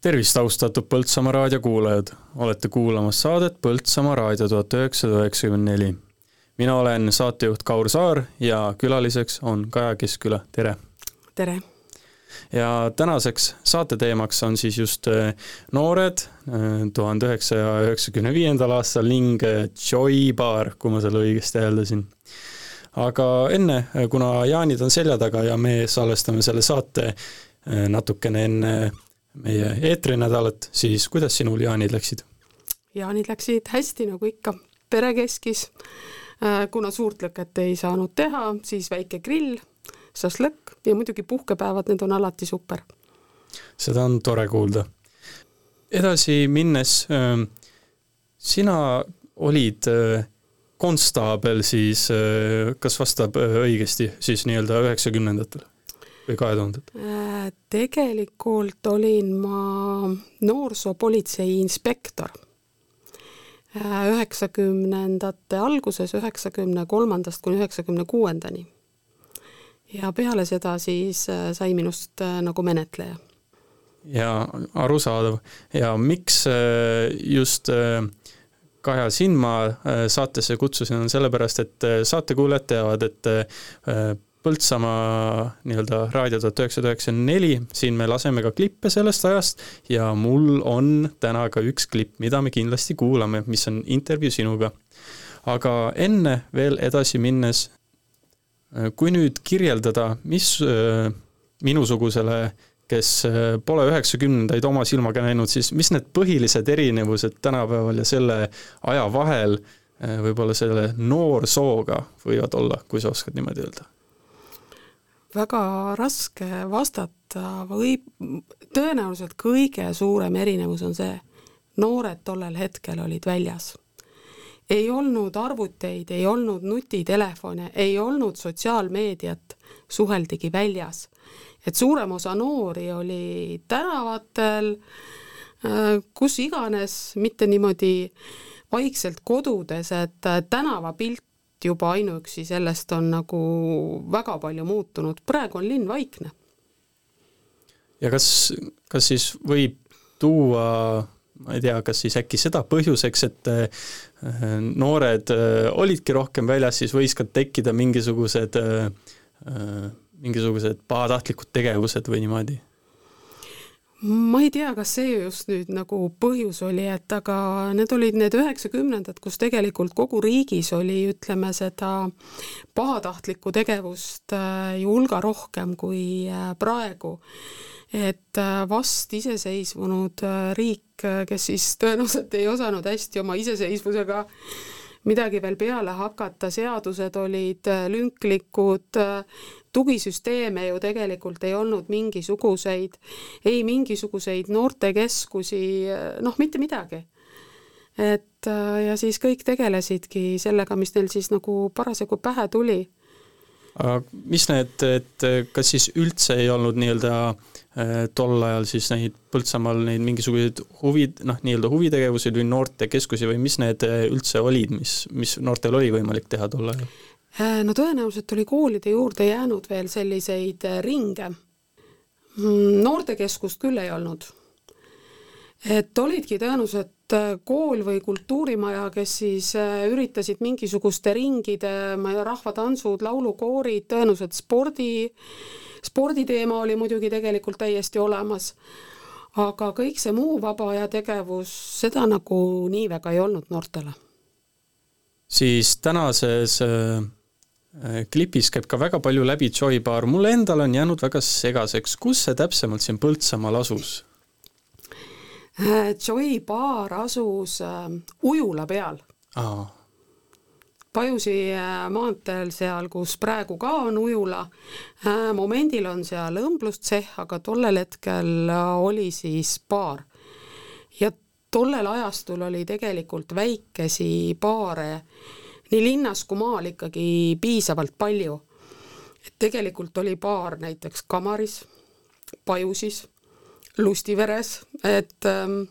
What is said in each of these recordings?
tervist, austatud Põltsamaa raadio kuulajad, olete kuulamas saadet Põltsamaa raadio tuhat üheksasada üheksakümmend neli. mina olen saatejuht Kaur Saar ja külaliseks on Kaja Keskküla, tere! tere! ja tänaseks saate teemaks on siis just äh, noored äh, tuhande üheksasaja üheksakümne viiendal aastal ning äh, Joy Bar, kui ma selle õigesti hääldasin. aga enne, kuna jaanid on selja taga ja me salvestame selle saate natukene enne meie eetrinädalat, siis kuidas sinul jaanid läksid? jaanid läksid hästi, nagu ikka, perekeskis. kuna suurt lõket ei saanud teha, siis väike grill šašlõkk ja muidugi puhkepäevad, need on alati super. seda on tore kuulda. edasi minnes, ähm, sina olid äh, konstaabel siis, äh, kas vastab äh, õigesti, siis nii-öelda üheksakümnendatel või kahe tuhandetel? tegelikult olin ma noorsoopolitsei inspektor üheksakümnendate alguses, üheksakümne kolmandast kuni üheksakümne kuuendani ja peale seda siis äh, sai minust äh, nagu menetleja. ja arusaadav ja miks äh, just Kaja, sind ma saatesse kutsusin, on sellepärast, et saatekuulajad teavad, et Põltsamaa nii-öelda raadio tuhat üheksasada üheksakümmend neli, siin me laseme ka klippe sellest ajast ja mul on täna ka üks klipp, mida me kindlasti kuulame, mis on intervjuu sinuga. aga enne veel edasi minnes Äh, kui nüüd kirjeldada, mis äh, minusugusele, kes äh, pole üheksakümnendaid oma silmaga näinud, siis mis need põhilised erinevused tänapäeval ja selle aja vahel võib-olla selle noorsooga võivad olla, kui sa oskad niimoodi öelda? Väga raske vastata või tõenäoliselt kõige suurem erinevus on see, noored tollel hetkel olid väljas ei olnud arvuteid, ei olnud nutitelefone, ei olnud sotsiaalmeediat, suheldigi väljas. et suurem osa noori oli tänavatel, äh, kus iganes, mitte niimoodi vaikselt kodudes, et tänavapilt juba ainuüksi sellest on nagu väga palju muutunud, praegu on linn vaikne. ja kas, kas siis võib tuua ma ei tea, kas siis äkki seda põhjuseks, et äh, noored äh, olidki rohkem väljas, siis võis ka tekkida mingisugused, äh, mingisugused pahatahtlikud tegevused või niimoodi? Ma ei tea, kas see just nüüd nagu põhjus oli, et aga need olid need üheksakümnendad, kus tegelikult kogu riigis oli, ütleme, seda pahatahtlikku tegevust ju hulga rohkem kui praegu. Et äh, vast iseseisvunud äh, riik, äh, kes siis tõenäoliselt ei osanud hästi oma iseseisvusega midagi veel peale hakata, seadused olid lünklikud, tugisüsteeme ju tegelikult ei olnud mingisuguseid, ei mingisuguseid noortekeskusi, noh, mitte midagi. et ja siis kõik tegelesidki sellega, mis neil siis nagu parasjagu pähe tuli. Mis need, et kas siis üldse ei olnud nii-öelda Äh, tol ajal siis neid Põltsamaal neid mingisuguseid huvid, noh, nii-öelda huvitegevusi või noortekeskusi või mis need äh, üldse olid, mis, mis noortel oli võimalik teha tol ajal? Äh, no tõenäoliselt oli koolide juurde jäänud veel selliseid ringe. Mm, noortekeskust küll ei olnud. et olidki tõenäoliselt kool või kultuurimaja, kes siis üritasid mingisuguste ringide, ma ei tea, rahvatantsud, laulukoorid, tõenäoliselt spordi sporditeema oli muidugi tegelikult täiesti olemas, aga kõik see muu vaba aja tegevus, seda nagu nii väga ei olnud noortele. siis tänases äh, klipis käib ka väga palju läbi Joy Bar, mulle endale on jäänud väga segaseks, kus see täpsemalt siin Põltsamaal asus? Äh, Joy Bar asus äh, ujula peal. Pajusi äh, maanteel seal, kus praegu ka on ujula, äh, momendil on seal õmblustsehh, aga tollel hetkel oli siis baar. ja tollel ajastul oli tegelikult väikesi baare nii linnas kui maal ikkagi piisavalt palju. et tegelikult oli baar näiteks Kamaris, Pajusis, Lustiveres, et ähm,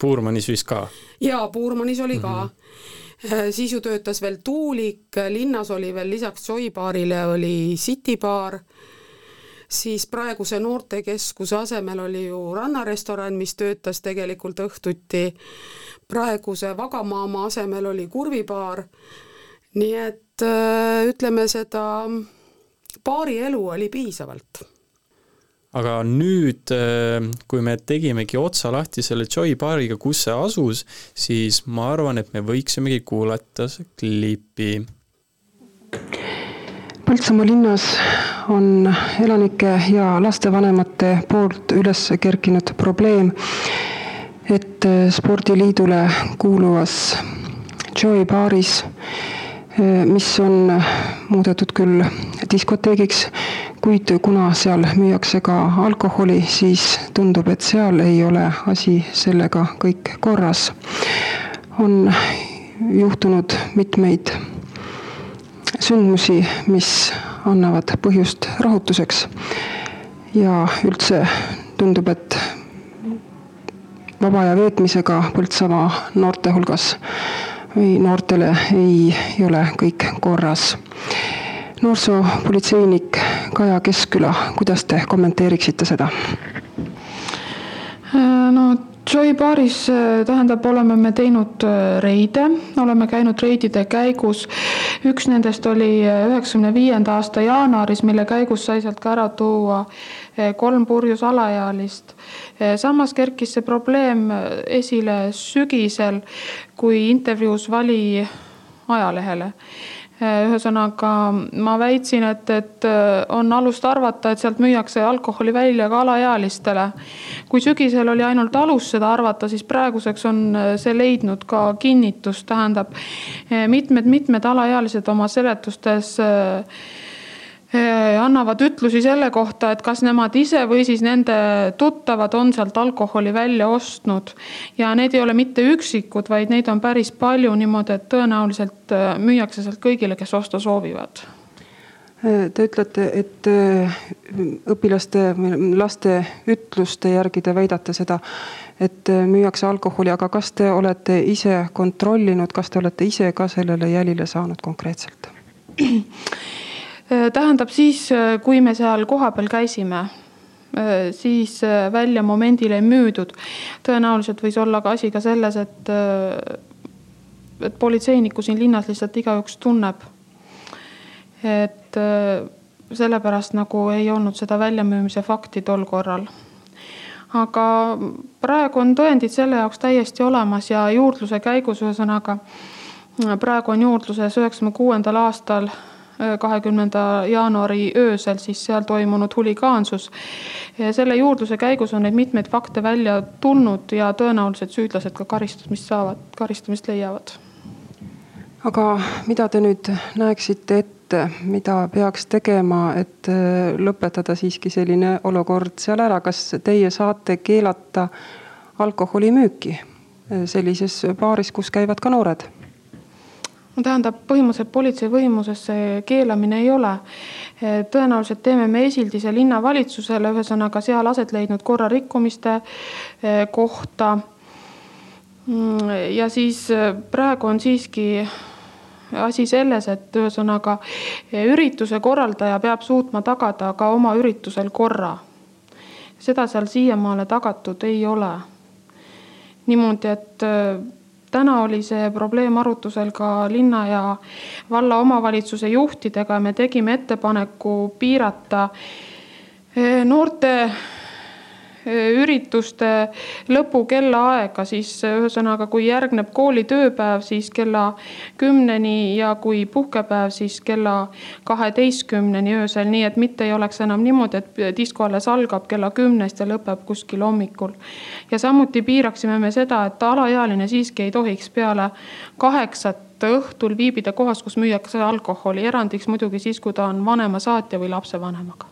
Puurmanis vist ka? jaa, Puurmanis oli mm -hmm. ka mhm. Äh, siis ju töötas veel Tuulik, linnas oli veel lisaks Joy baarile oli City baar, siis praeguse noortekeskuse asemel oli ju rannarestoran, mis töötas tegelikult õhtuti, praeguse Vagamaama asemel oli kurvibaar, nii et äh, ütleme, seda baarielu oli piisavalt aga nüüd, äh, kui me tegimegi otsa lahti selle Joy baariga, kus see asus, siis ma arvan, et me võiksimegi kuulata klipi. Põltsamaa linnas on elanike ja lastevanemate poolt üles kerkinud probleem, et spordiliidule kuuluvas Joy baaris, mis on muudetud küll diskoteegiks, kuid kuna seal müüakse ka alkoholi, siis tundub, et seal ei ole asi sellega kõik korras. on juhtunud mitmeid sündmusi, mis annavad põhjust rahutuseks. ja üldse tundub, et vaba aja veetmisega Põltsamaa noorte hulgas või noortele ei, ei ole kõik korras noorsoopolitseinik Kaja Keskküla, kuidas te kommenteeriksite seda? Äh, no Joy baaris äh, tähendab, oleme me teinud äh, reide, oleme käinud reidide käigus. üks nendest oli üheksakümne viienda aasta jaanuaris, mille käigus sai sealt ka ära tuua kolm purjus alaealist. samas kerkis see probleem esile sügisel, kui intervjuus Vali ajalehele ühesõnaga ma väitsin, et, et äh, on alust arvata, et sealt müüakse alkoholi välja ka alaealistele. kui sügisel oli ainult alus seda arvata, siis praeguseks on äh, see leidnud ka kinnitust, tähendab mitmed-mitmed alaealised oma seletustes annavad ütlusi selle kohta, et kas nemad ise või siis nende tuttavad on sealt alkoholi välja ostnud. ja need ei ole mitte üksikud, vaid neid on päris palju niimoodi, et tõenäoliselt müüakse sealt kõigile, kes osta soovivad. Te ütlete, et õpilaste, laste ütluste järgi te väidate seda, et müüakse alkoholi, aga kas te olete ise kontrollinud, kas te olete ise ka sellele jälile saanud konkreetselt? Äh, tähendab siis, äh, kui me seal kohapeal käisime, äh, siis välja momendil ei müüdud. tõenäoliselt võis olla ka asi ka selles, et, et politseinikku siin linnas lihtsalt igaüks tunneb. et sellepärast nagu ei olnud seda väljamüümise fakti tol korral. aga praegu on tõendid selle jaoks täiesti olemas ja juurdluse käigus, ühesõnaga praegu on juurdluses üheksakümne kuuendal aastal kahekümnenda jaanuari öösel siis seal toimunud huligaansus. selle juurdluse käigus on neid mitmeid fakte välja tulnud ja tõenäoliselt süüdlased ka karistamist saavad, karistamist leiavad. aga mida te nüüd näeksite ette, mida peaks tegema, et äh, lõpetada siiski selline olukord seal ära, kas teie saate keelata alkoholimüüki äh, sellises baaris, kus käivad ka noored? No tähendab, põhimõtteliselt politsei võimuses see keelamine ei ole. tõenäoliselt teeme me esildise linnavalitsusele, ühesõnaga seal aset leidnud korrarikkumiste eh, kohta. Mm, ja siis eh, praegu on siiski asi selles, et ühesõnaga eh, ürituse korraldaja peab suutma tagada ka oma üritusel korra. seda seal siiamaale tagatud ei ole. niimoodi, et täna oli see probleem arutusel ka linna ja valla omavalitsuse juhtidega, me tegime ettepaneku piirata eh, noorte ürituste lõpu kellaaega, siis ühesõnaga, kui järgneb kooli tööpäev, siis kella kümneni ja kui puhkepäev, siis kella kaheteistkümneni öösel, nii et mitte ei oleks enam niimoodi, et disko alles algab kella kümnest ja lõpeb kuskil hommikul. ja samuti piiraksime me seda, et alaealine siiski ei tohiks peale kaheksat õhtul viibida kohas, kus müüakse alkoholi, erandiks muidugi siis, kui ta on vanema saatja või lapsevanemaga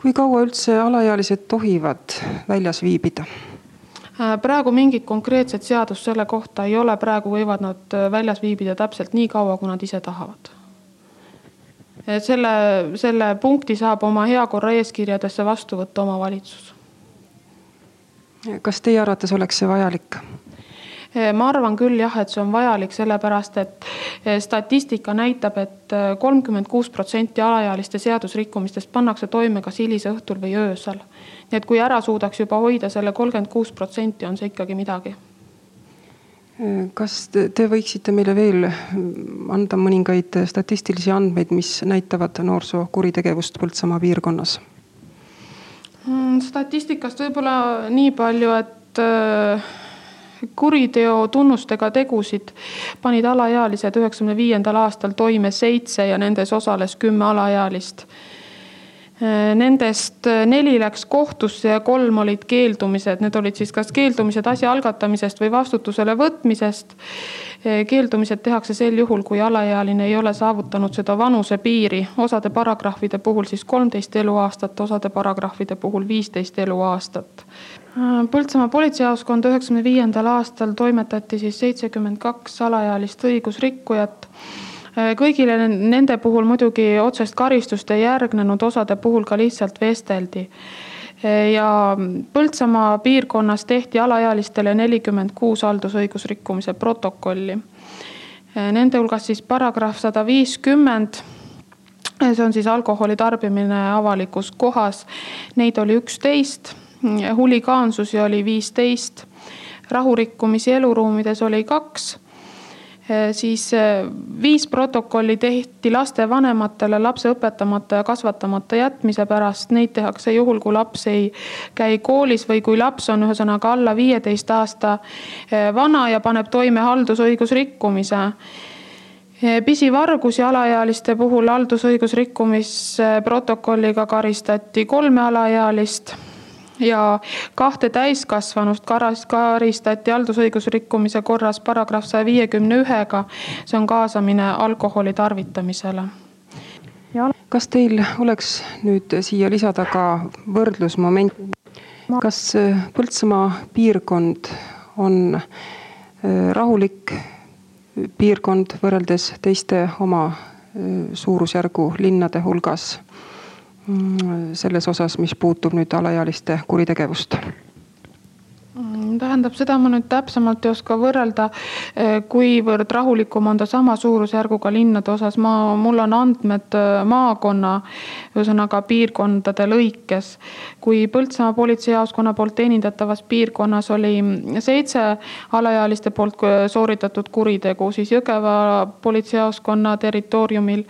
kui kaua üldse alaealised tohivad väljas viibida? Äh, praegu mingit konkreetset seadust selle kohta ei ole, praegu võivad nad äh, väljas viibida täpselt nii kaua, kui nad ise tahavad. et selle, selle punkti saab oma heakorra eeskirjadesse vastu võtta omavalitsus. kas teie arvates oleks see vajalik? Ma arvan küll jah, et see on vajalik, sellepärast et statistika näitab et, et kolmkümmend kuus protsenti alaealiste seadusrikkumistest pannakse toime kas hilisõhtul või öösel. nii et kui ära suudaks juba hoida selle kolmkümmend kuus protsenti, on see ikkagi midagi kas te võiksite meile veel anda mõningaid statistilisi andmeid, mis näitavad noorsoo kuritegevust Põltsamaa piirkonnas? Mm, statistikast võib-olla nii palju, et kuriteo tunnustega tegusid panid alaealised üheksakümne viiendal aastal toime seitse ja nendes osales kümme alaealist nendest neli läks kohtusse ja kolm olid keeldumised, need olid siis kas keeldumised asja algatamisest või vastutusele võtmisest. Keeldumised tehakse sel juhul, kui alaealine ei ole saavutanud seda vanusepiiri, osade paragrahvide puhul siis kolmteist eluaastat, osade paragrahvide puhul viisteist eluaastat. Põltsamaa politseijaoskond üheksakümne viiendal aastal toimetati siis seitsekümmend kaks alaealist õigusrikkujat Äh, kõigile nende puhul muidugi otsest karistust ei järgnenud, osade puhul ka lihtsalt vesteldi. Äh, ja Põltsamaa piirkonnas tehti alaealistele nelikümmend kuus haldusõigusrikkumise protokolli. Äh, nende hulgas siis paragrahv sada viiskümmend see on siis alkoholi tarbimine avalikus kohas. Neid oli üksteist, huligaansusi oli viisteist, rahurikkumisi eluruumides oli kaks. Siis viis protokolli tehti lastevanematele lapse õpetamata ja kasvatamata jätmise pärast. Neid tehakse juhul, kui laps ei käi koolis või kui laps on ühesõnaga alla viieteist aasta vana ja paneb toime haldusõigusrikkumise. Pisivargusi alaealiste puhul haldusõigusrikkumisprotokolliga karistati kolme alaealist ja kahte täiskasvanust karistati haldusõigusrikkumise korras paragrahv saja viiekümne ühega. see on kaasamine alkoholi tarvitamisele. kas teil oleks nüüd siia lisada ka võrdlusmoment? kas Põltsamaa piirkond on äh, rahulik piirkond võrreldes teiste oma äh, suurusjärgu linnade hulgas? Mm, selles osas, mis puutub nüüd alaealiste kuritegevust? Tähendab, seda ma nüüd täpsemalt ei oska võrrelda, eh, kuivõrd rahulikum on ta sama suurusjärguga linnade osas, ma, mul on andmed eh, maakonna, ühesõnaga piirkondade lõikes. kui Põltsamaa politseijaoskonna poolt teenindatavas piirkonnas oli seitse alaealiste poolt sooritatud kuritegu, siis Jõgeva politseijaoskonna territooriumil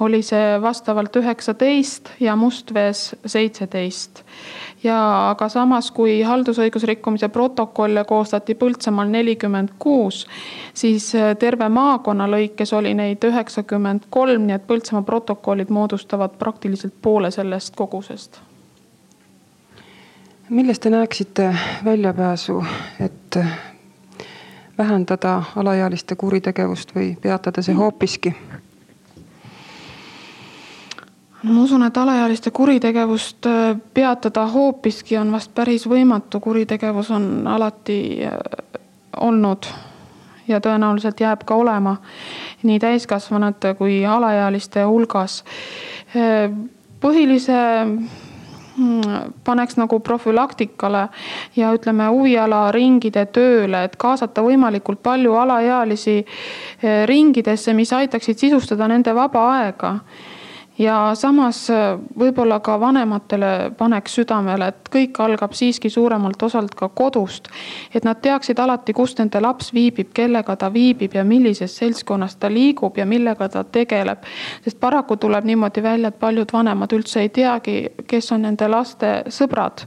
oli see vastavalt üheksateist ja Mustvees seitseteist. ja aga samas, kui haldusõigusrikkumise protokolle koostati Põltsamaal nelikümmend kuus, siis äh, terve maakonna lõikes oli neid üheksakümmend kolm, nii et Põltsamaa protokollid moodustavad praktiliselt poole sellest kogusest milles te näeksite väljapääsu, et vähendada alaealiste kuritegevust või peatada see hoopiski? Ma usun, et alaealiste kuritegevust äh, peatada hoopiski on vast päris võimatu, kuritegevus on alati äh, olnud ja tõenäoliselt jääb ka olema nii täiskasvanute kui alaealiste hulgas. Äh, põhilise mm, paneks nagu profülaktikale ja ütleme huvialaringide tööle, et kaasata võimalikult palju alaealisi ringidesse, mis aitaksid sisustada nende vaba aega ja samas äh, võib-olla ka vanematele paneks südamele, et kõik algab siiski suuremalt osalt ka kodust. et nad teaksid alati, kus nende laps viibib, kellega ta viibib ja millises seltskonnas ta liigub ja millega ta tegeleb. sest paraku tuleb niimoodi välja, et paljud vanemad üldse ei teagi, kes on nende laste sõbrad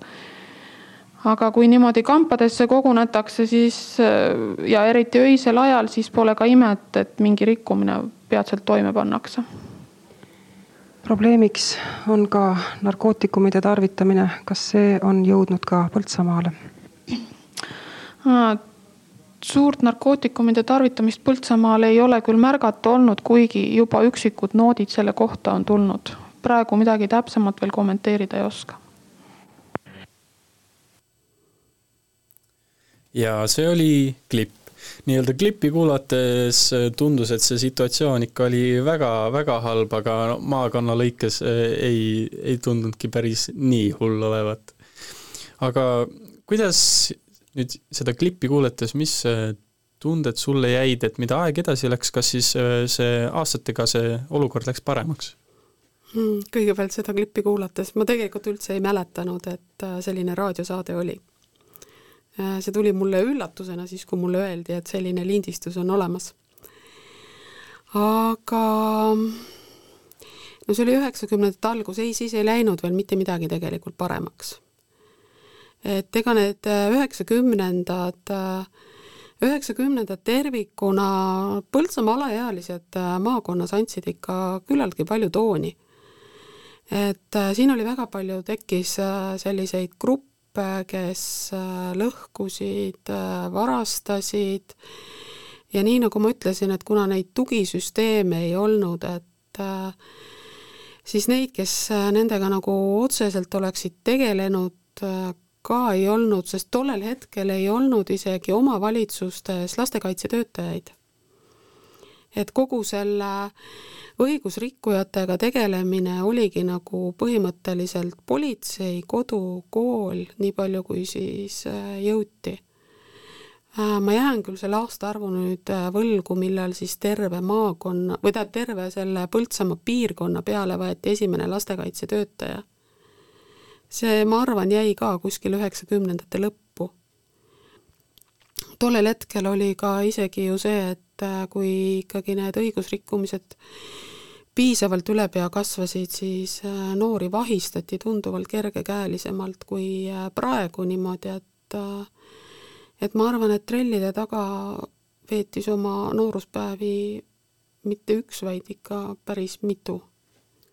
aga kui niimoodi kampadesse kogunetakse, siis äh, ja eriti öisel ajal, siis pole ka imet, et mingi rikkumine peatselt toime pannakse probleemiks on ka narkootikumide tarvitamine, kas see on jõudnud ka Põltsamaale? suurt narkootikumide tarvitamist Põltsamaal ei ole küll märgata olnud, kuigi juba üksikud noodid selle kohta on tulnud. praegu midagi täpsemalt veel kommenteerida ei oska. ja see oli klipp nii-öelda klippi kuulates äh, tundus, et see situatsioon ikka oli väga-väga halb, aga maakonna lõikes äh, ei, ei tundnudki päris nii hull olevat. aga kuidas nüüd seda klippi kuulates, mis tunded sulle jäid, et mida aeg edasi läks, kas siis see aastatega see olukord läks paremaks? Hmm, kõigepealt seda klippi kuulates ma tegelikult üldse ei mäletanud, et selline raadiosaade oli. See tuli mulle üllatusena siis, kui mulle öeldi, et selline lindistus on olemas. aga no see oli üheksakümnendate algus, ei, siis ei läinud veel mitte midagi tegelikult paremaks. et ega need äh, üheksakümnendad, äh, üheksakümnendad tervikuna Põltsamaa alaealised äh, maakonnas andsid ikka küllaltki palju tooni. et siin oli väga palju, tekkis selliseid gruppe, kes lõhkusid, varastasid ja nii, nagu ma ütlesin, et kuna neid tugisüsteeme ei olnud, et siis neid, kes äh, nendega nagu otseselt oleksid tegelenud, äh, ka ei olnud, sest tollel hetkel ei olnud isegi omavalitsustes lastekaitsetöötajaid. Et kogu selle õigusrikkujatega tegelemine oligi nagu põhimõtteliselt politsei, kodu, kool, nii palju kui siis äh, jõuti Äh, ma jään küll selle aastaarvu nüüd äh, võlgu, millal siis terve maakonna või tähendab, terve selle Põltsamaa piirkonna peale võeti esimene lastekaitsetöötaja. see, ma arvan, jäi ka kuskil üheksakümnendate lõppu. Tollel hetkel oli ka isegi ju see, et äh, kui ikkagi need õigusrikkumised piisavalt ülepea kasvasid, siis noori vahistati tunduvalt kergekäelisemalt kui praegu niimoodi, et et ma arvan, et trellide taga veetis oma nooruspäevi mitte üks, vaid ikka päris mitu.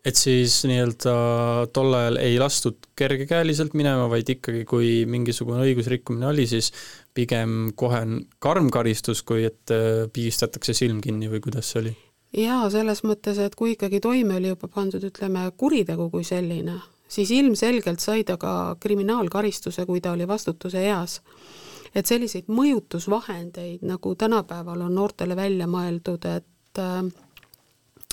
Et siis nii-öelda tol ajal ei lastud kergekäeliselt minema, vaid ikkagi, kui mingisugune õigusrikkumine oli, siis pigem kohe karm karistus, kui et äh, pigistatakse silm kinni või kuidas see oli? jaa, selles mõttes, et kui ikkagi toime oli juba pandud, ütleme, kuritegu kui selline, siis ilmselgelt sai ta ka kriminaalkaristuse, kui ta oli vastutuse eas et selliseid mõjutusvahendeid, nagu tänapäeval on noortele välja mõeldud, et äh,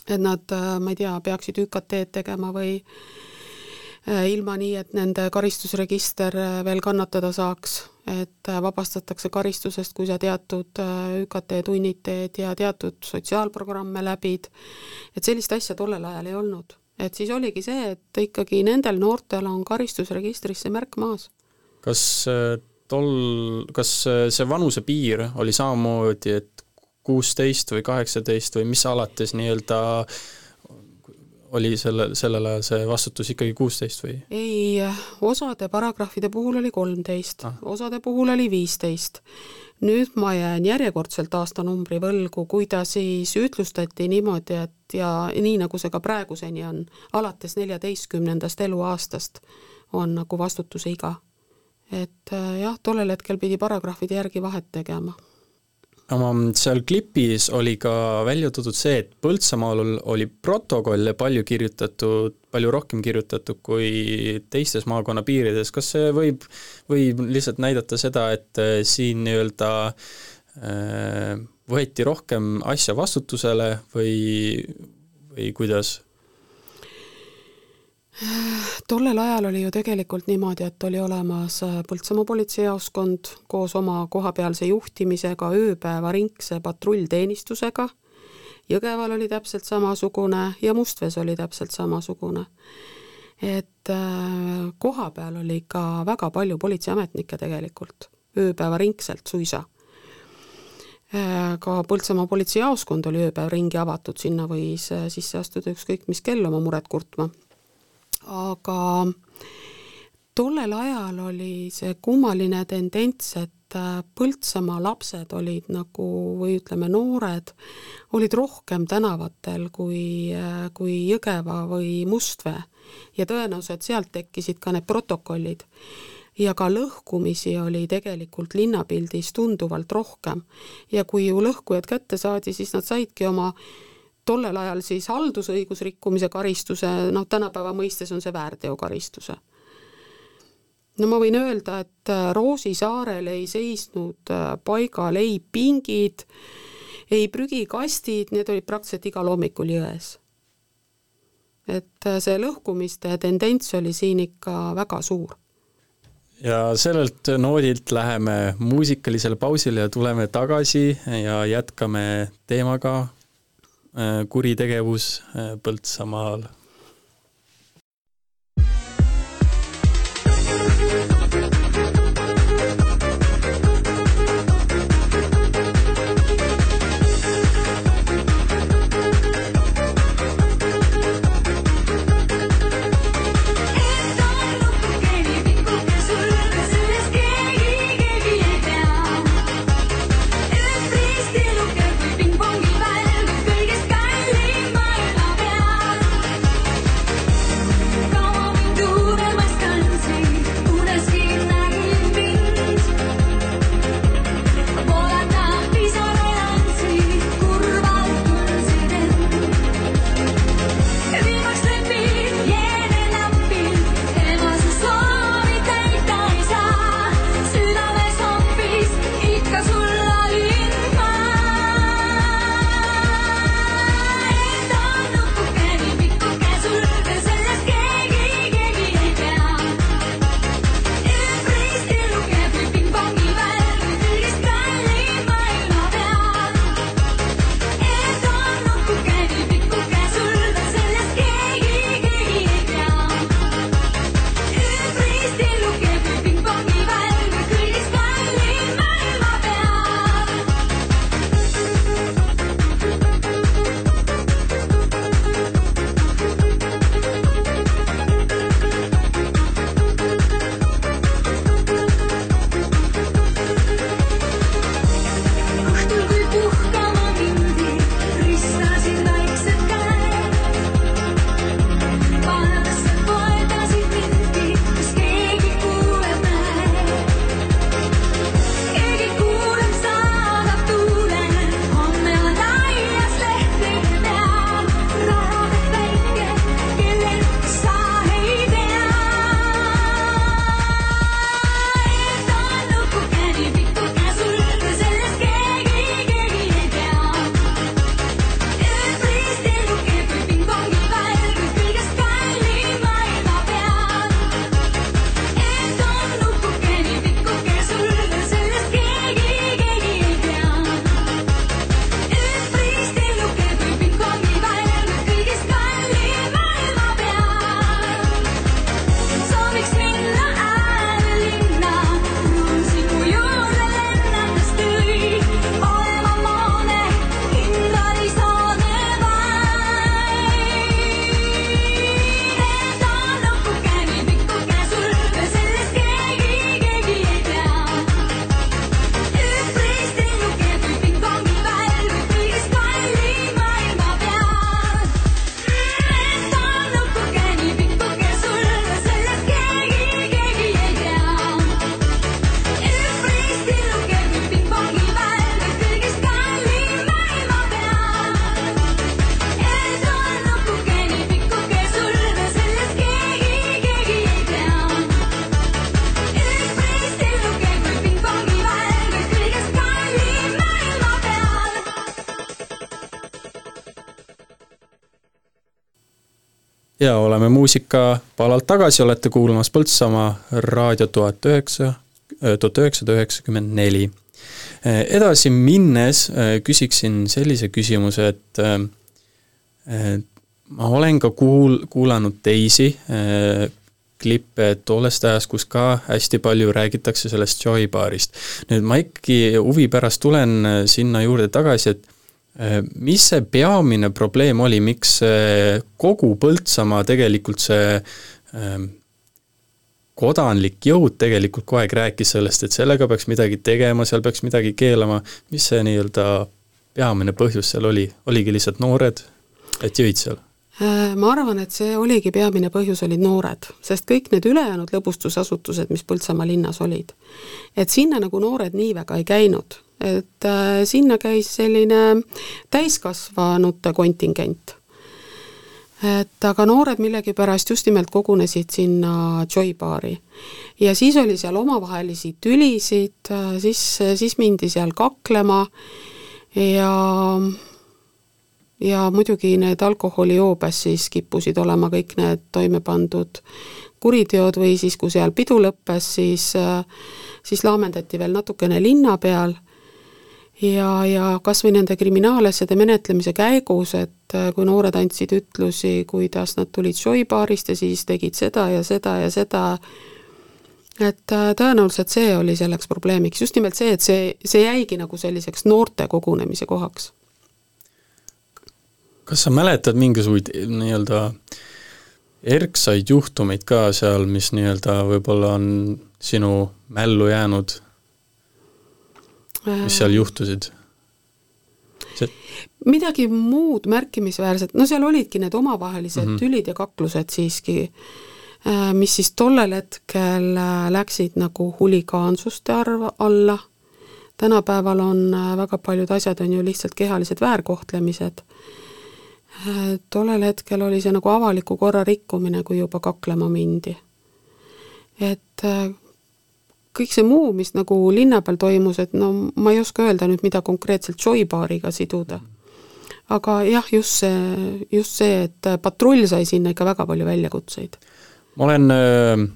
et nad, äh, ma ei tea, peaksid ÜKT-d tegema või äh, ilma nii, et nende karistusregister veel kannatada saaks, et vabastatakse karistusest, kui sa teatud ÜKT tunnid teed ja teatud sotsiaalprogramme läbid, et sellist asja tollel ajal ei olnud. et siis oligi see, et ikkagi nendel noortel on karistusregistris see märk maas. kas tol, kas see vanusepiir oli samamoodi, et kuusteist või kaheksateist või mis alates nii-öelda oli selle, sellel ajal see vastutus ikkagi kuusteist või? ei, osade paragrahvide puhul oli kolmteist ah., osade puhul oli viisteist. nüüd ma jään järjekordselt aastanumbri võlgu, kui ta siis ütlustati niimoodi, et ja nii, nagu see ka praeguseni on, alates neljateistkümnendast eluaastast on nagu vastutuse iga et äh, jah, tollel hetkel pidi paragrahvide järgi vahet tegema. Seal klipis oli ka välja toodud see, et Põltsamaal oli protokolle palju kirjutatud, palju rohkem kirjutatud kui teistes maakonna piirides, kas see võib, võib lihtsalt näidata seda, et äh, siin nii-öelda äh, võeti rohkem asja vastutusele või, või kuidas? Tollel ajal oli ju tegelikult niimoodi, et oli olemas äh, Põltsamaa politseijaoskond koos oma kohapealse juhtimisega, ööpäevaringse patrullteenistusega, Jõgeval oli täpselt samasugune ja Mustvees oli täpselt samasugune. et äh, koha peal oli ikka väga palju politseiametnikke tegelikult, ööpäevaringselt suisa. Äh, ka Põltsamaa politseijaoskond oli ööpäev ringi avatud, sinna võis sisse astuda ükskõik mis kell oma muret kurtma aga tollel ajal oli see kummaline tendents, et äh, Põltsamaa lapsed olid nagu, või ütleme, noored, olid rohkem tänavatel kui, äh, kui Jõgeva või Mustvee. ja tõenäoliselt sealt tekkisid ka need protokollid. ja ka lõhkumisi oli tegelikult linnapildis tunduvalt rohkem. ja kui ju lõhkujad kätte saadi, siis nad saidki oma tollel ajal siis haldusõigusrikkumise karistuse, noh, tänapäeva mõistes on see väärteokaristuse. no ma võin öelda, et äh, Roosi saarel ei seisnud äh, paigal ei pingid, ei prügikastid, need olid praktiliselt igal hommikul jões. et äh, see lõhkumiste tendents oli siin ikka väga suur ja sellelt noodilt läheme muusikalisele pausile ja tuleme tagasi ja jätkame teemaga kuritegevus äh, Põltsamaal ja oleme muusikapalalt tagasi, olete kuulamas Põltsamaa raadio tuhat üheksa, tuhat üheksasada üheksakümmend neli. edasi minnes küsiksin sellise küsimuse, et ma olen ka kuul-, kuulanud teisi klippe tollest ajast, kus ka hästi palju räägitakse sellest Joy baarist. nüüd ma ikkagi huvi pärast tulen sinna juurde tagasi, et Äh, mis see peamine probleem oli, miks kogu Põltsamaa tegelikult see ähm, kodanlik jõud tegelikult kogu aeg rääkis sellest, et sellega peaks midagi tegema, seal peaks midagi keelama, mis see nii-öelda peamine põhjus seal oli, oligi lihtsalt noored, et jõid seal? Äh, ma arvan, et see oligi peamine põhjus, olid noored, sest kõik need ülejäänud lõbustusasutused, mis Põltsamaa linnas olid, et sinna nagu noored nii väga ei käinud et äh, sinna käis selline täiskasvanute kontingent. et aga noored millegipärast just nimelt kogunesid sinna Joy baari. ja siis oli seal omavahelisi tülisid, äh, siis, siis mindi seal kaklema ja ja muidugi need alkoholijoobes siis kippusid olema kõik need toime pandud kuriteod või siis, kui seal pidu lõppes, siis, siis laamendati veel natukene linna peal ja, ja kas või nende kriminaalasjade menetlemise käigus, et kui noored andsid ütlusi, kuidas nad tulid šoibaarist ja siis tegid seda ja seda ja seda, et tõenäoliselt see oli selleks probleemiks, just nimelt see, et see, see jäigi nagu selliseks noorte kogunemise kohaks. kas sa mäletad mingisuguseid nii-öelda äh, erksaid juhtumeid ka seal, mis nii-öelda võib-olla on sinu mällu jäänud, mis seal juhtusid? Midagi muud märkimisväärset, no seal olidki need omavahelised mm -hmm. tülid ja kaklused siiski, äh, mis siis tollel hetkel äh, läksid nagu huligaansuste arv alla, tänapäeval on äh, väga paljud asjad, on ju lihtsalt kehalised väärkohtlemised tollel hetkel oli see nagu avaliku korra rikkumine, kui juba kaklema mindi. et äh, kõik see muu, mis nagu linna peal toimus, et no ma ei oska öelda nüüd, mida konkreetselt Joybaariga siduda. aga jah, just see, just see, et patrull sai sinna ikka väga palju väljakutseid. ma olen äh,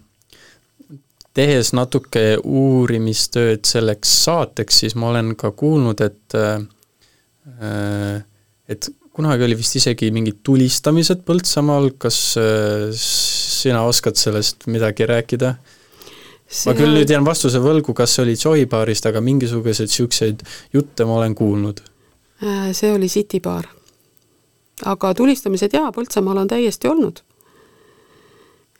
tehes natuke uurimistööd selleks saateks, siis ma olen ka kuulnud, et äh, et kunagi oli vist isegi mingid tulistamised Põltsamaal, kas äh, sina oskad sellest midagi rääkida? See... ma küll nüüd jään vastuse võlgu, kas see oli Joybaarist, aga mingisuguseid niisuguseid jutte ma olen kuulnud. Äh, see oli City baar. aga tulistamised jaa, Põltsamaal on täiesti olnud.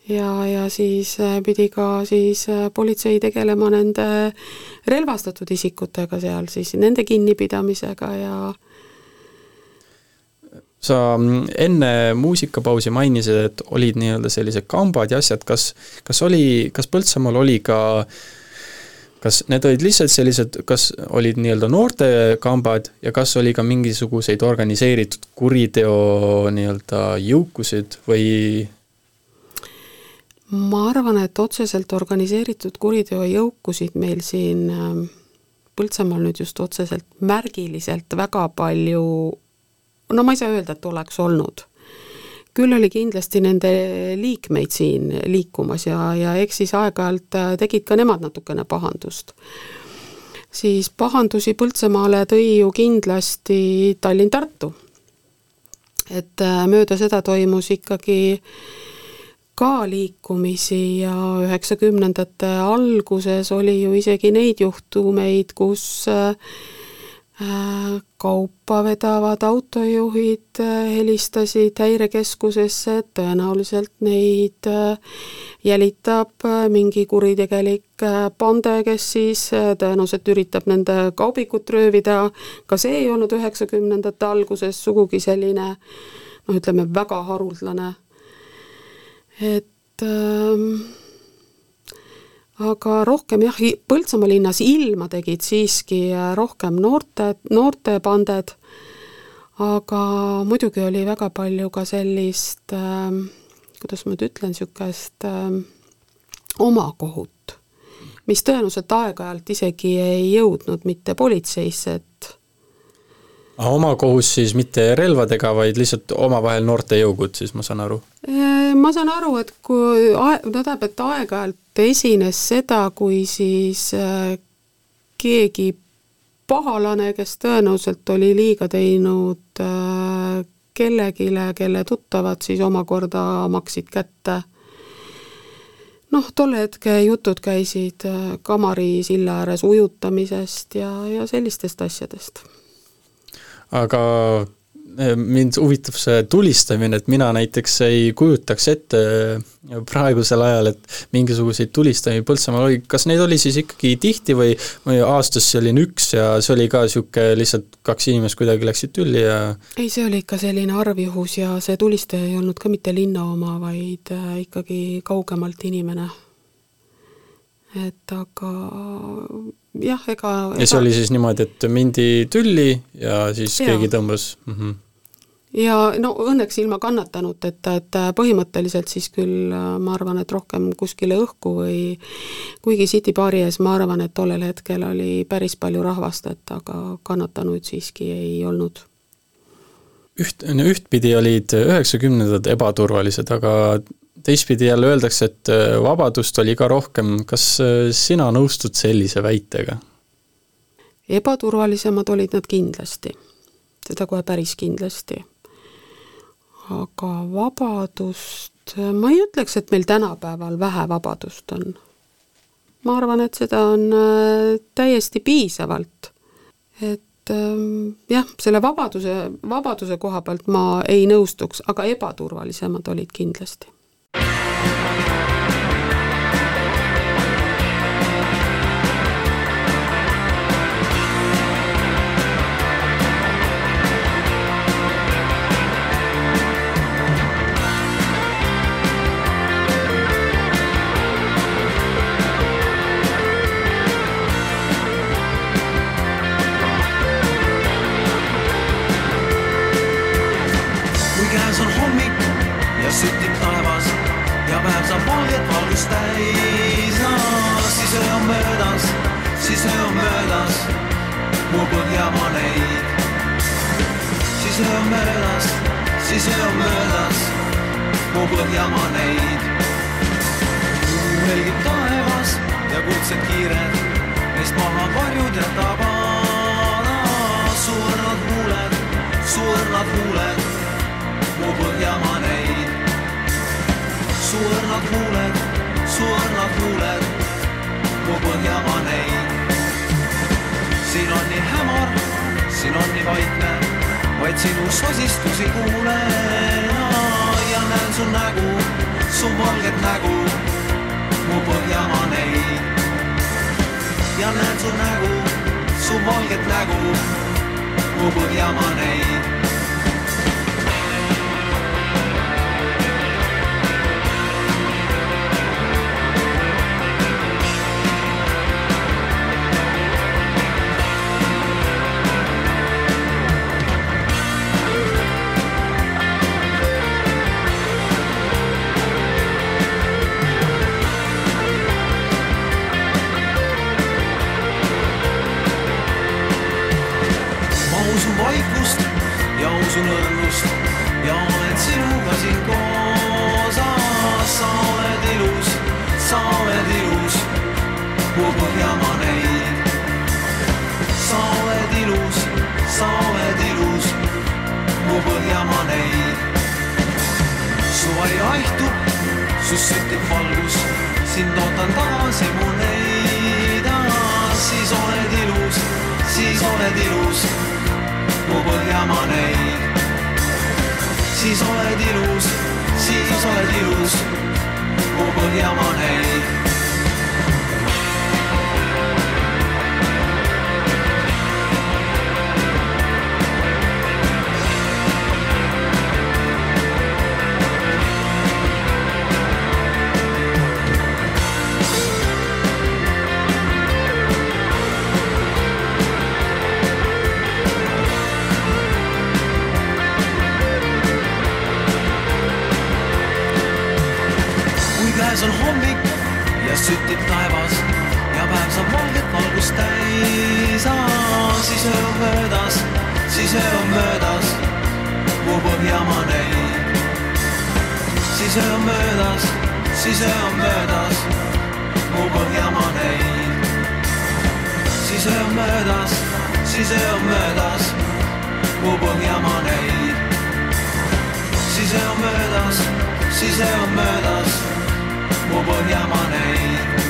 ja, ja siis äh, pidi ka siis politsei tegelema nende relvastatud isikutega seal siis, nende kinnipidamisega ja sa mm, enne muusikapausi mainisid, et olid nii-öelda sellised kambad ja asjad, kas, kas oli, kas Põltsamaal oli ka kas need olid lihtsalt sellised, kas olid nii-öelda noortekambad ja kas oli ka mingisuguseid organiseeritud kuriteo nii-öelda jõukusid või? ma arvan, et otseselt organiseeritud kuriteo jõukusid meil siin ähm, Põltsamaal nüüd just otseselt märgiliselt väga palju no ma ei saa öelda, et oleks olnud. küll oli kindlasti nende liikmeid siin liikumas ja, ja eks siis aeg-ajalt äh, tegid ka nemad natukene pahandust. siis pahandusi Põltsamaale tõi ju kindlasti Tallinn-Tartu. et äh, mööda seda toimus ikkagi ka liikumisi ja üheksakümnendate alguses oli ju isegi neid juhtumeid, kus äh, kaupa vedavad autojuhid äh, helistasid häirekeskusesse, et tõenäoliselt neid äh, jälitab mingi kuritegelik pande, kes siis tõenäoliselt üritab nende kaubikut röövida, ka see ei olnud üheksakümnendate alguses sugugi selline noh, ütleme väga haruldane. et ähm, aga rohkem jah, Põltsamaa linnas ilma tegid siiski äh, rohkem noorte, noortepanded, aga muidugi oli väga palju ka sellist äh,, kuidas ma nüüd ütlen, niisugust äh, omakohut, mis tõenäoliselt aeg-ajalt isegi ei jõudnud mitte politseisse, et aga omakohus siis mitte relvadega, vaid lihtsalt omavahel noorte jõugud, siis ma saan aru? Äh, ma saan aru, et kui, no tähendab, et aeg-ajalt esines seda, kui siis äh, keegi pahalane, kes tõenäoliselt oli liiga teinud äh, kellelegi, kelle tuttavad siis omakorda maksid kätte. noh, tol hetke jutud käisid Kamari silla ääres ujutamisest ja, ja sellistest asjadest aga mind huvitab see tulistamine, et mina näiteks ei kujutaks ette eh, praegusel ajal, et mingisuguseid tulistamisi Põltsamaal oli, kas neid oli siis ikkagi tihti või, või aastas selline üks ja see oli ka niisugune lihtsalt kaks inimest kuidagi läksid tülli ja ei, see oli ikka selline arvjuhus ja see tulistaja ei olnud ka mitte linna oma, vaid äh, ikkagi kaugemalt inimene. et aga jah, ega, ega ja see oli siis niimoodi, et mindi tülli ja siis ja. keegi tõmbas mm? -hmm ja no õnneks ilma kannatanuteta, et äh, põhimõtteliselt siis küll äh, ma arvan, et rohkem kuskile õhku või kuigi City baari ees ma arvan, et tollel hetkel oli päris palju rahvast, et aga kannatanuid siiski ei olnud. üht, no ühtpidi olid üheksakümnendad ebaturvalised, aga teistpidi jälle öeldakse, et äh, vabadust oli ka rohkem, kas sina nõustud sellise väitega? ebaturvalisemad olid nad kindlasti seda kohe päris kindlasti aga vabadust, ma ei ütleks, et meil tänapäeval vähe vabadust on. ma arvan, et seda on äh, täiesti piisavalt. et ähm, jah, selle vabaduse, vabaduse koha pealt ma ei nõustuks, aga ebaturvalisemad olid kindlasti päris täis, no siis öö on möödas, siis öö on möödas, mu põhjamaa neid. siis öö on möödas, siis öö on möödas, mu põhjamaa neid. helgib taevas ja kuldsed kiired, neist maha varjud ja tavad no,. suured huuled, suured huuled, mu põhjamaa neid. suured huuled su annab mulle, mu põhjamaa neid. siin on nii hämar, siin on nii vaikne, vaid sinu sosistusi kuulen ja näen su nägu, su valget nägu, mu põhjamaa neid. ja näen su nägu, su valget nägu, mu põhjamaa neid. su nõrgust ja olen sinuga siin koos. sa oled ilus, sa oled ilus, mu põhjamaa näid. sa oled ilus, sa oled ilus, mu põhjamaa näid. su vari haihtub, sust süttib valgus, sind ootan tagasi mu neida. siis oled ilus, siis oled ilus nagu Põhjamaa neid. siis oled ilus, siis oled ilus, mu Põhjamaa neid. on hommik ja sütib taevas ja päev saab valget valgust täis. siis öö on möödas, siis öö on möödas, kuhu põhjamaa näib. siis öö on möödas, siis öö on möödas, kuhu põhjamaa näib. siis öö on möödas, siis öö on möödas, kuhu põhjamaa näib. siis öö on möödas, siis öö on möödas overhear my name.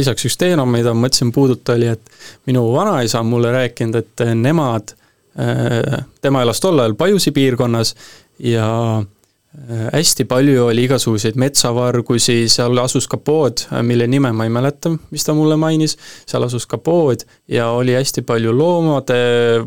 lisaks üks teema, mida ma mõtlesin puuduta, oli, et minu vanaisa on mulle rääkinud, et nemad, äh, tema elas tol ajal Pajusi piirkonnas ja hästi palju oli igasuguseid metsavargusi, seal asus ka pood, äh, mille nime ma ei mäleta, mis ta mulle mainis, seal asus ka pood ja oli hästi palju loomade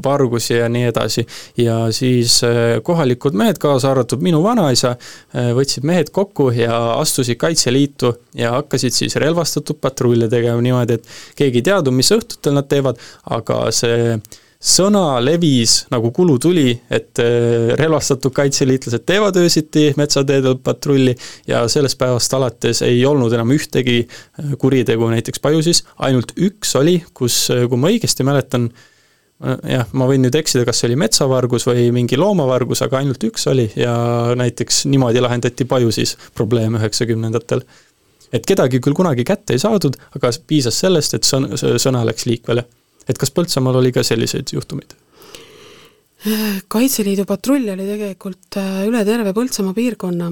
vargusi ja nii edasi. ja siis äh, kohalikud mehed, kaasa arvatud minu vanaisa, võtsid mehed kokku ja astusid Kaitseliitu ja hakkasid siis relvastatud patrulle tegema niimoodi, et keegi ei teadnud, mis õhtutel nad teevad, aga see sõna levis nagu kulutuli, et äh, relvastatud kaitseliitlased teevad öösiti metsateedel patrulli ja sellest päevast alates ei olnud enam ühtegi äh, kuritegu näiteks Pajusis, ainult üks oli, kus, äh, kui ma õigesti mäletan, jah, ma võin nüüd eksida, kas see oli metsavargus või mingi loomavargus, aga ainult üks oli ja näiteks niimoodi lahendati Pajusis probleem üheksakümnendatel. et kedagi küll kunagi kätte ei saadud, aga piisas sellest, et sõn-, sõna läks liikvele et kas Põltsamaal oli ka selliseid juhtumeid? kaitseliidu patrull oli tegelikult äh, üle terve Põltsamaa piirkonna.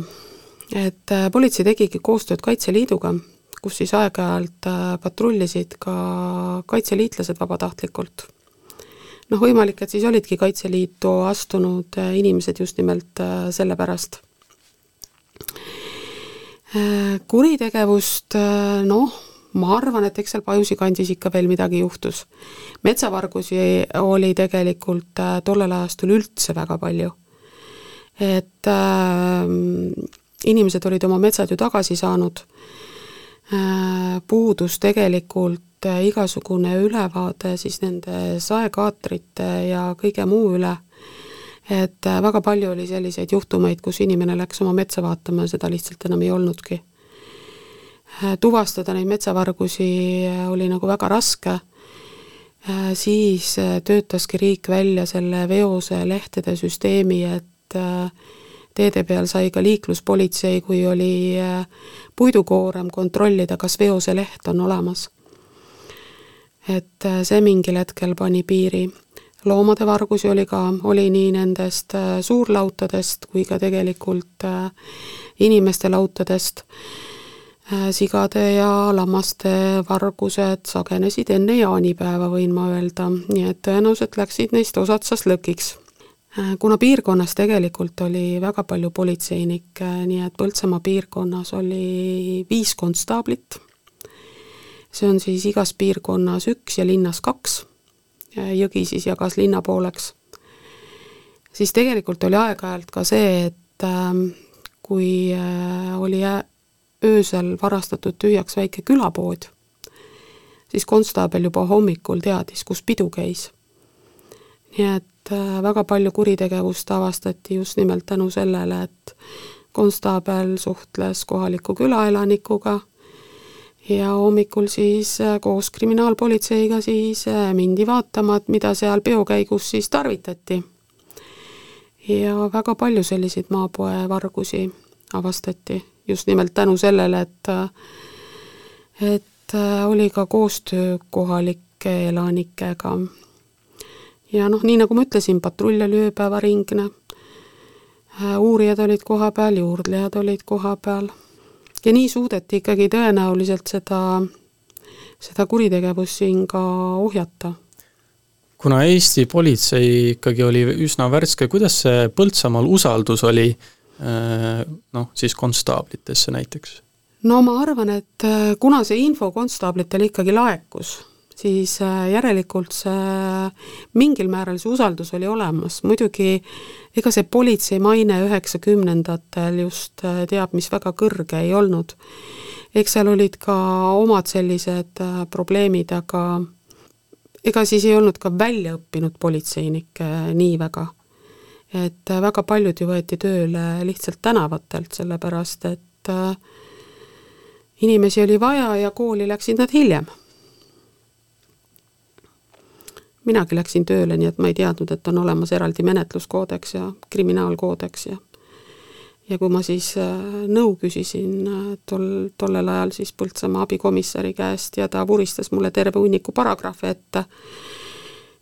et äh, politsei tegigi koostööd Kaitseliiduga, kus siis aeg-ajalt äh, patrullisid ka kaitseliitlased vabatahtlikult. noh, võimalik, et siis olidki Kaitseliitu astunud inimesed just nimelt sellepärast. kuritegevust noh, ma arvan, et eks seal Pajusi kandis ikka veel midagi juhtus. metsavargusi oli tegelikult äh, tollel ajastul üldse väga palju. et äh, inimesed olid oma metsad ju tagasi saanud äh,, puudus tegelikult äh, igasugune ülevaade siis nende saekaatrite ja kõige muu üle, et äh, väga palju oli selliseid juhtumeid, kus inimene läks oma metsa vaatama ja seda lihtsalt enam ei olnudki tuvastada neid metsavargusi äh, oli nagu väga raske, äh, siis töötaski riik välja selle veoselehtede süsteemi, et teede peal sai ka liikluspolitsei, kui oli puidukoorem, kontrollida, kas veoseleht on olemas. et see mingil hetkel pani piiri. loomade vargusi oli ka, oli nii nendest suurlautadest kui ka tegelikult inimeste lautadest Äh, sigade ja lammaste vargused sagenesid enne jaanipäeva, võin ma öelda, nii et tõenäoliselt läksid neist osad sas lõkiks. Äh, kuna piirkonnas tegelikult oli väga palju politseinikke, nii et Põltsamaa piirkonnas oli viis konstaablit, see on siis igas piirkonnas üks ja linnas kaks, äh, Jõgi siis jagas linna pooleks, siis tegelikult oli aeg-ajalt ka see, et kui oli öösel varastatud tühjaks väike külapood, siis konstaabel juba hommikul teadis, kus pidu käis. nii et äh, väga palju kuritegevust avastati just nimelt tänu sellele, et konstaabel suhtles kohaliku külaelanikuga ja hommikul siis äh, koos kriminaalpolitseiga siis äh, mindi vaatama, et mida seal peo käigus siis tarvitati. ja väga palju selliseid maapoevargusi avastati just nimelt tänu sellele, et et oli ka koostöö kohalike elanikega. ja noh, nii nagu ma ütlesin, patrull oli ööpäevaringne, uurijad olid kohapeal, juurdlejad olid kohapeal ja nii suudeti ikkagi tõenäoliselt seda, seda kuritegevust siin ka ohjata. Kuna Eesti politsei ikkagi oli üsna värske, kuidas see Põltsamaal usaldus oli? Äh, noh, siis konstaablitesse näiteks? no ma arvan, et äh, kuna see info konstaablitele ikkagi laekus, siis äh, järelikult see mingil määral see usaldus oli olemas, muidugi ega see politsei maine üheksakümnendatel just teab mis väga kõrge ei olnud. eks seal olid ka omad sellised probleemid, aga ega siis ei olnud ka väljaõppinud politseinikke nii väga et äh, väga paljud ju võeti tööle lihtsalt tänavatelt, sellepärast et äh, inimesi oli vaja ja kooli läksid nad hiljem. minagi läksin tööle, nii et ma ei teadnud, et on olemas eraldi menetluskoodeks ja kriminaalkoodeks ja ja kui ma siis äh, nõu küsisin tol, tollel ajal siis Põltsamaa abikomissari käest ja ta vuristas mulle terve hunniku paragrahve ette,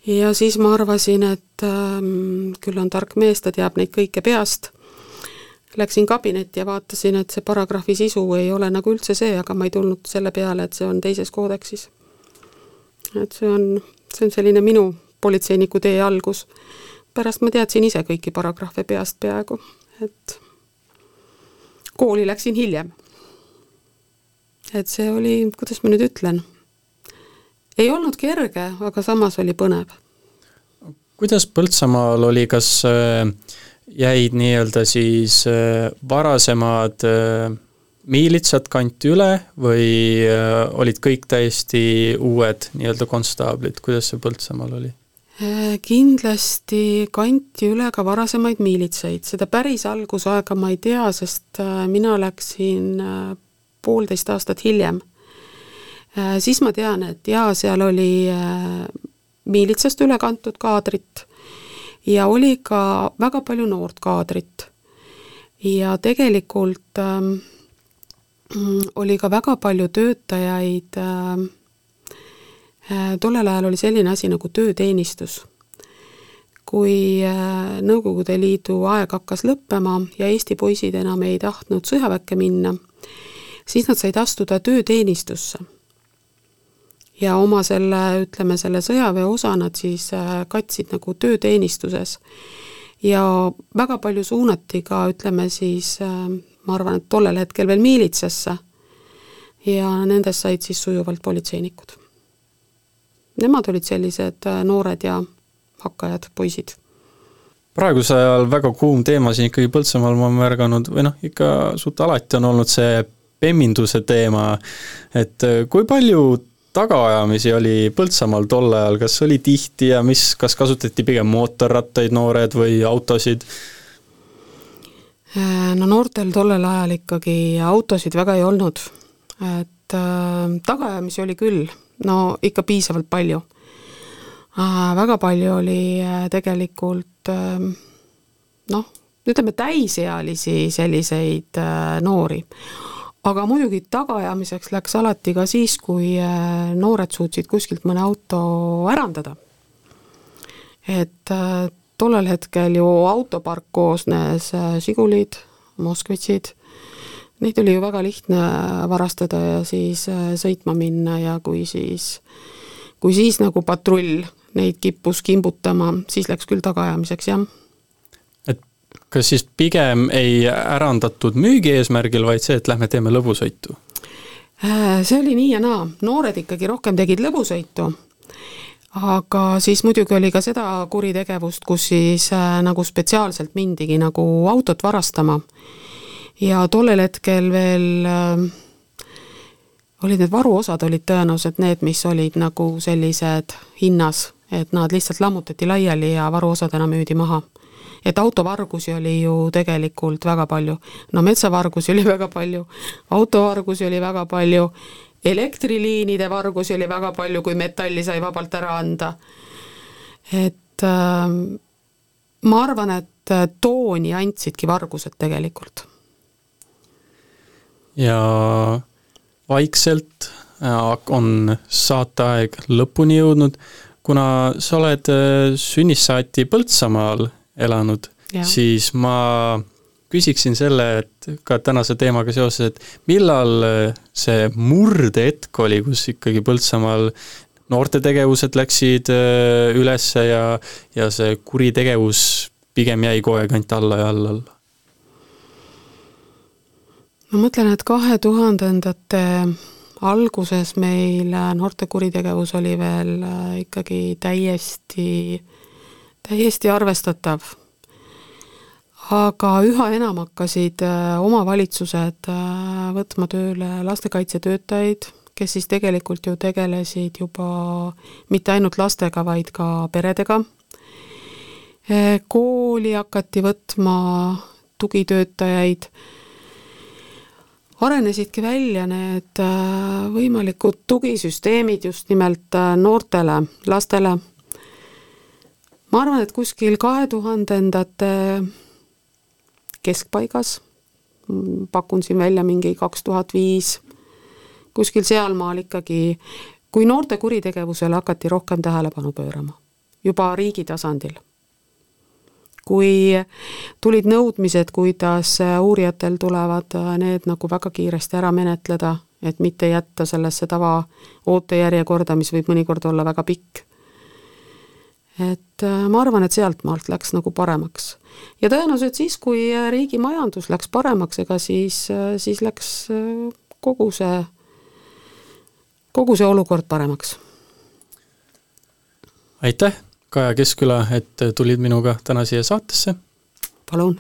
ja siis ma arvasin, et ähm, küll on tark mees, ta teab neid kõike peast. Läksin kabinetti ja vaatasin, et see paragrahvi sisu ei ole nagu üldse see, aga ma ei tulnud selle peale, et see on teises koodeksis. et see on, see on selline minu politseiniku tee algus. pärast ma teadsin ise kõiki paragrahve peast peaaegu, et kooli läksin hiljem. et see oli, kuidas ma nüüd ütlen, ei olnud kerge, aga samas oli põnev. kuidas Põltsamaal oli, kas äh, jäid nii-öelda siis äh, varasemad äh, miilitsad kanti üle või olid kõik täiesti uued nii-öelda konstaablid, kuidas see Põltsamaal oli? kindlasti kanti üle ka varasemaid miilitsaid, seda päris algusaega ma ei tea, sest mina läksin poolteist aastat hiljem. Siis ma tean, et jaa, seal oli miilitsast üle kantud kaadrit ja oli ka väga palju noort kaadrit. ja tegelikult ähm, oli ka väga palju töötajaid ähm, äh, tollel ajal oli selline asi nagu tööteenistus. kui äh, Nõukogude Liidu aeg hakkas lõppema ja Eesti poisid enam ei tahtnud sõjaväkke minna, siis nad said astuda tööteenistusse ja oma selle, ütleme, selle sõjaväeosa nad siis äh, katsid nagu tööteenistuses. ja väga palju suunati ka, ütleme siis, äh, ma arvan, et tollel hetkel veel miilitsasse ja nendest said siis sujuvalt politseinikud. Nemad olid sellised äh, noored ja hakkajad poisid praegusel ajal väga kuum teema siin ikkagi Põltsamaal ma olen märganud, või noh, ikka suht alati on olnud see pemminduse teema, et kui palju tagaajamisi oli Põltsamaal tol ajal, kas oli tihti ja mis, kas kasutati pigem mootorrattaid, noored, või autosid? No noortel tollel ajal ikkagi autosid väga ei olnud, et äh, tagaajamisi oli küll, no ikka piisavalt palju äh,. väga palju oli äh, tegelikult äh, noh, ütleme täisealisi selliseid äh, noori aga muidugi tagaajamiseks läks alati ka siis, kui äh, noored suutsid kuskilt mõne auto ärandada. et äh, tollel hetkel ju autopark koosnes äh, Žigulid, Moskvitšid, neid oli ju väga lihtne varastada ja siis sõitma minna ja kui siis, kui siis nagu patrull neid kippus kimbutama, siis läks küll tagaajamiseks, jah kas siis pigem ei ärandatud müügi eesmärgil, vaid see, et lähme teeme lõbusõitu? Äh, see oli nii ja naa, noored ikkagi rohkem tegid lõbusõitu, aga siis muidugi oli ka seda kuritegevust, kus siis äh, nagu spetsiaalselt mindigi nagu autot varastama. ja tollel hetkel veel äh, olid need varuosad olid tõenäoliselt need, mis olid nagu sellised hinnas, et nad lihtsalt lammutati laiali ja varuosadena müüdi maha et autovargusi oli ju tegelikult väga palju. no metsavargusi oli väga palju, autovargusi oli väga palju, elektriliinide vargusi oli väga palju, kui metalli sai vabalt ära anda. et äh, ma arvan, et äh, tooni andsidki vargused tegelikult. ja vaikselt äh, on saateaeg lõpuni jõudnud, kuna sa oled äh, sünnist saati Põltsamaal elanud, siis ma küsiksin selle, et ka tänase teemaga seoses, et millal see murdehetk oli, kus ikkagi Põltsamaal noorte tegevused läksid äh, ülesse ja, ja see kuritegevus pigem jäi kogu aeg ainult alla ja alla, alla? ma mõtlen, et kahe tuhandendate alguses meil noorte kuritegevus oli veel äh, ikkagi täiesti täiesti arvestatav. aga üha enam hakkasid äh, omavalitsused äh, võtma tööle lastekaitsetöötajaid, kes siis tegelikult ju tegelesid juba mitte ainult lastega, vaid ka peredega. Äh, kooli hakati võtma tugitöötajaid, arenesidki välja need võimalikud tugisüsteemid just nimelt noortele, lastele ma arvan, et kuskil kahe tuhandendate keskpaigas, pakun siin välja mingi kaks tuhat viis, kuskil sealmaal ikkagi, kui noorte kuritegevusele hakati rohkem tähelepanu pöörama, juba riigi tasandil. kui tulid nõudmised, kuidas uurijatel tulevad need nagu väga kiiresti ära menetleda, et mitte jätta sellesse tava ootejärjekorda, mis võib mõnikord olla väga pikk et äh, ma arvan, et sealtmaalt läks nagu paremaks. ja tõenäoliselt siis, kui äh, riigi majandus läks paremaks, ega siis, siis läks kogu see, kogu see olukord paremaks. aitäh, Kaja Keskküla, et tulid minuga täna siia saatesse. palun.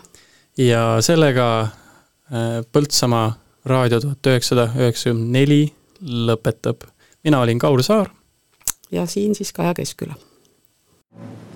ja sellega Põltsamaa raadio tuhat üheksasada üheksakümmend neli lõpetab. mina olin Kaur Saar. ja siin siis Kaja Keskküla you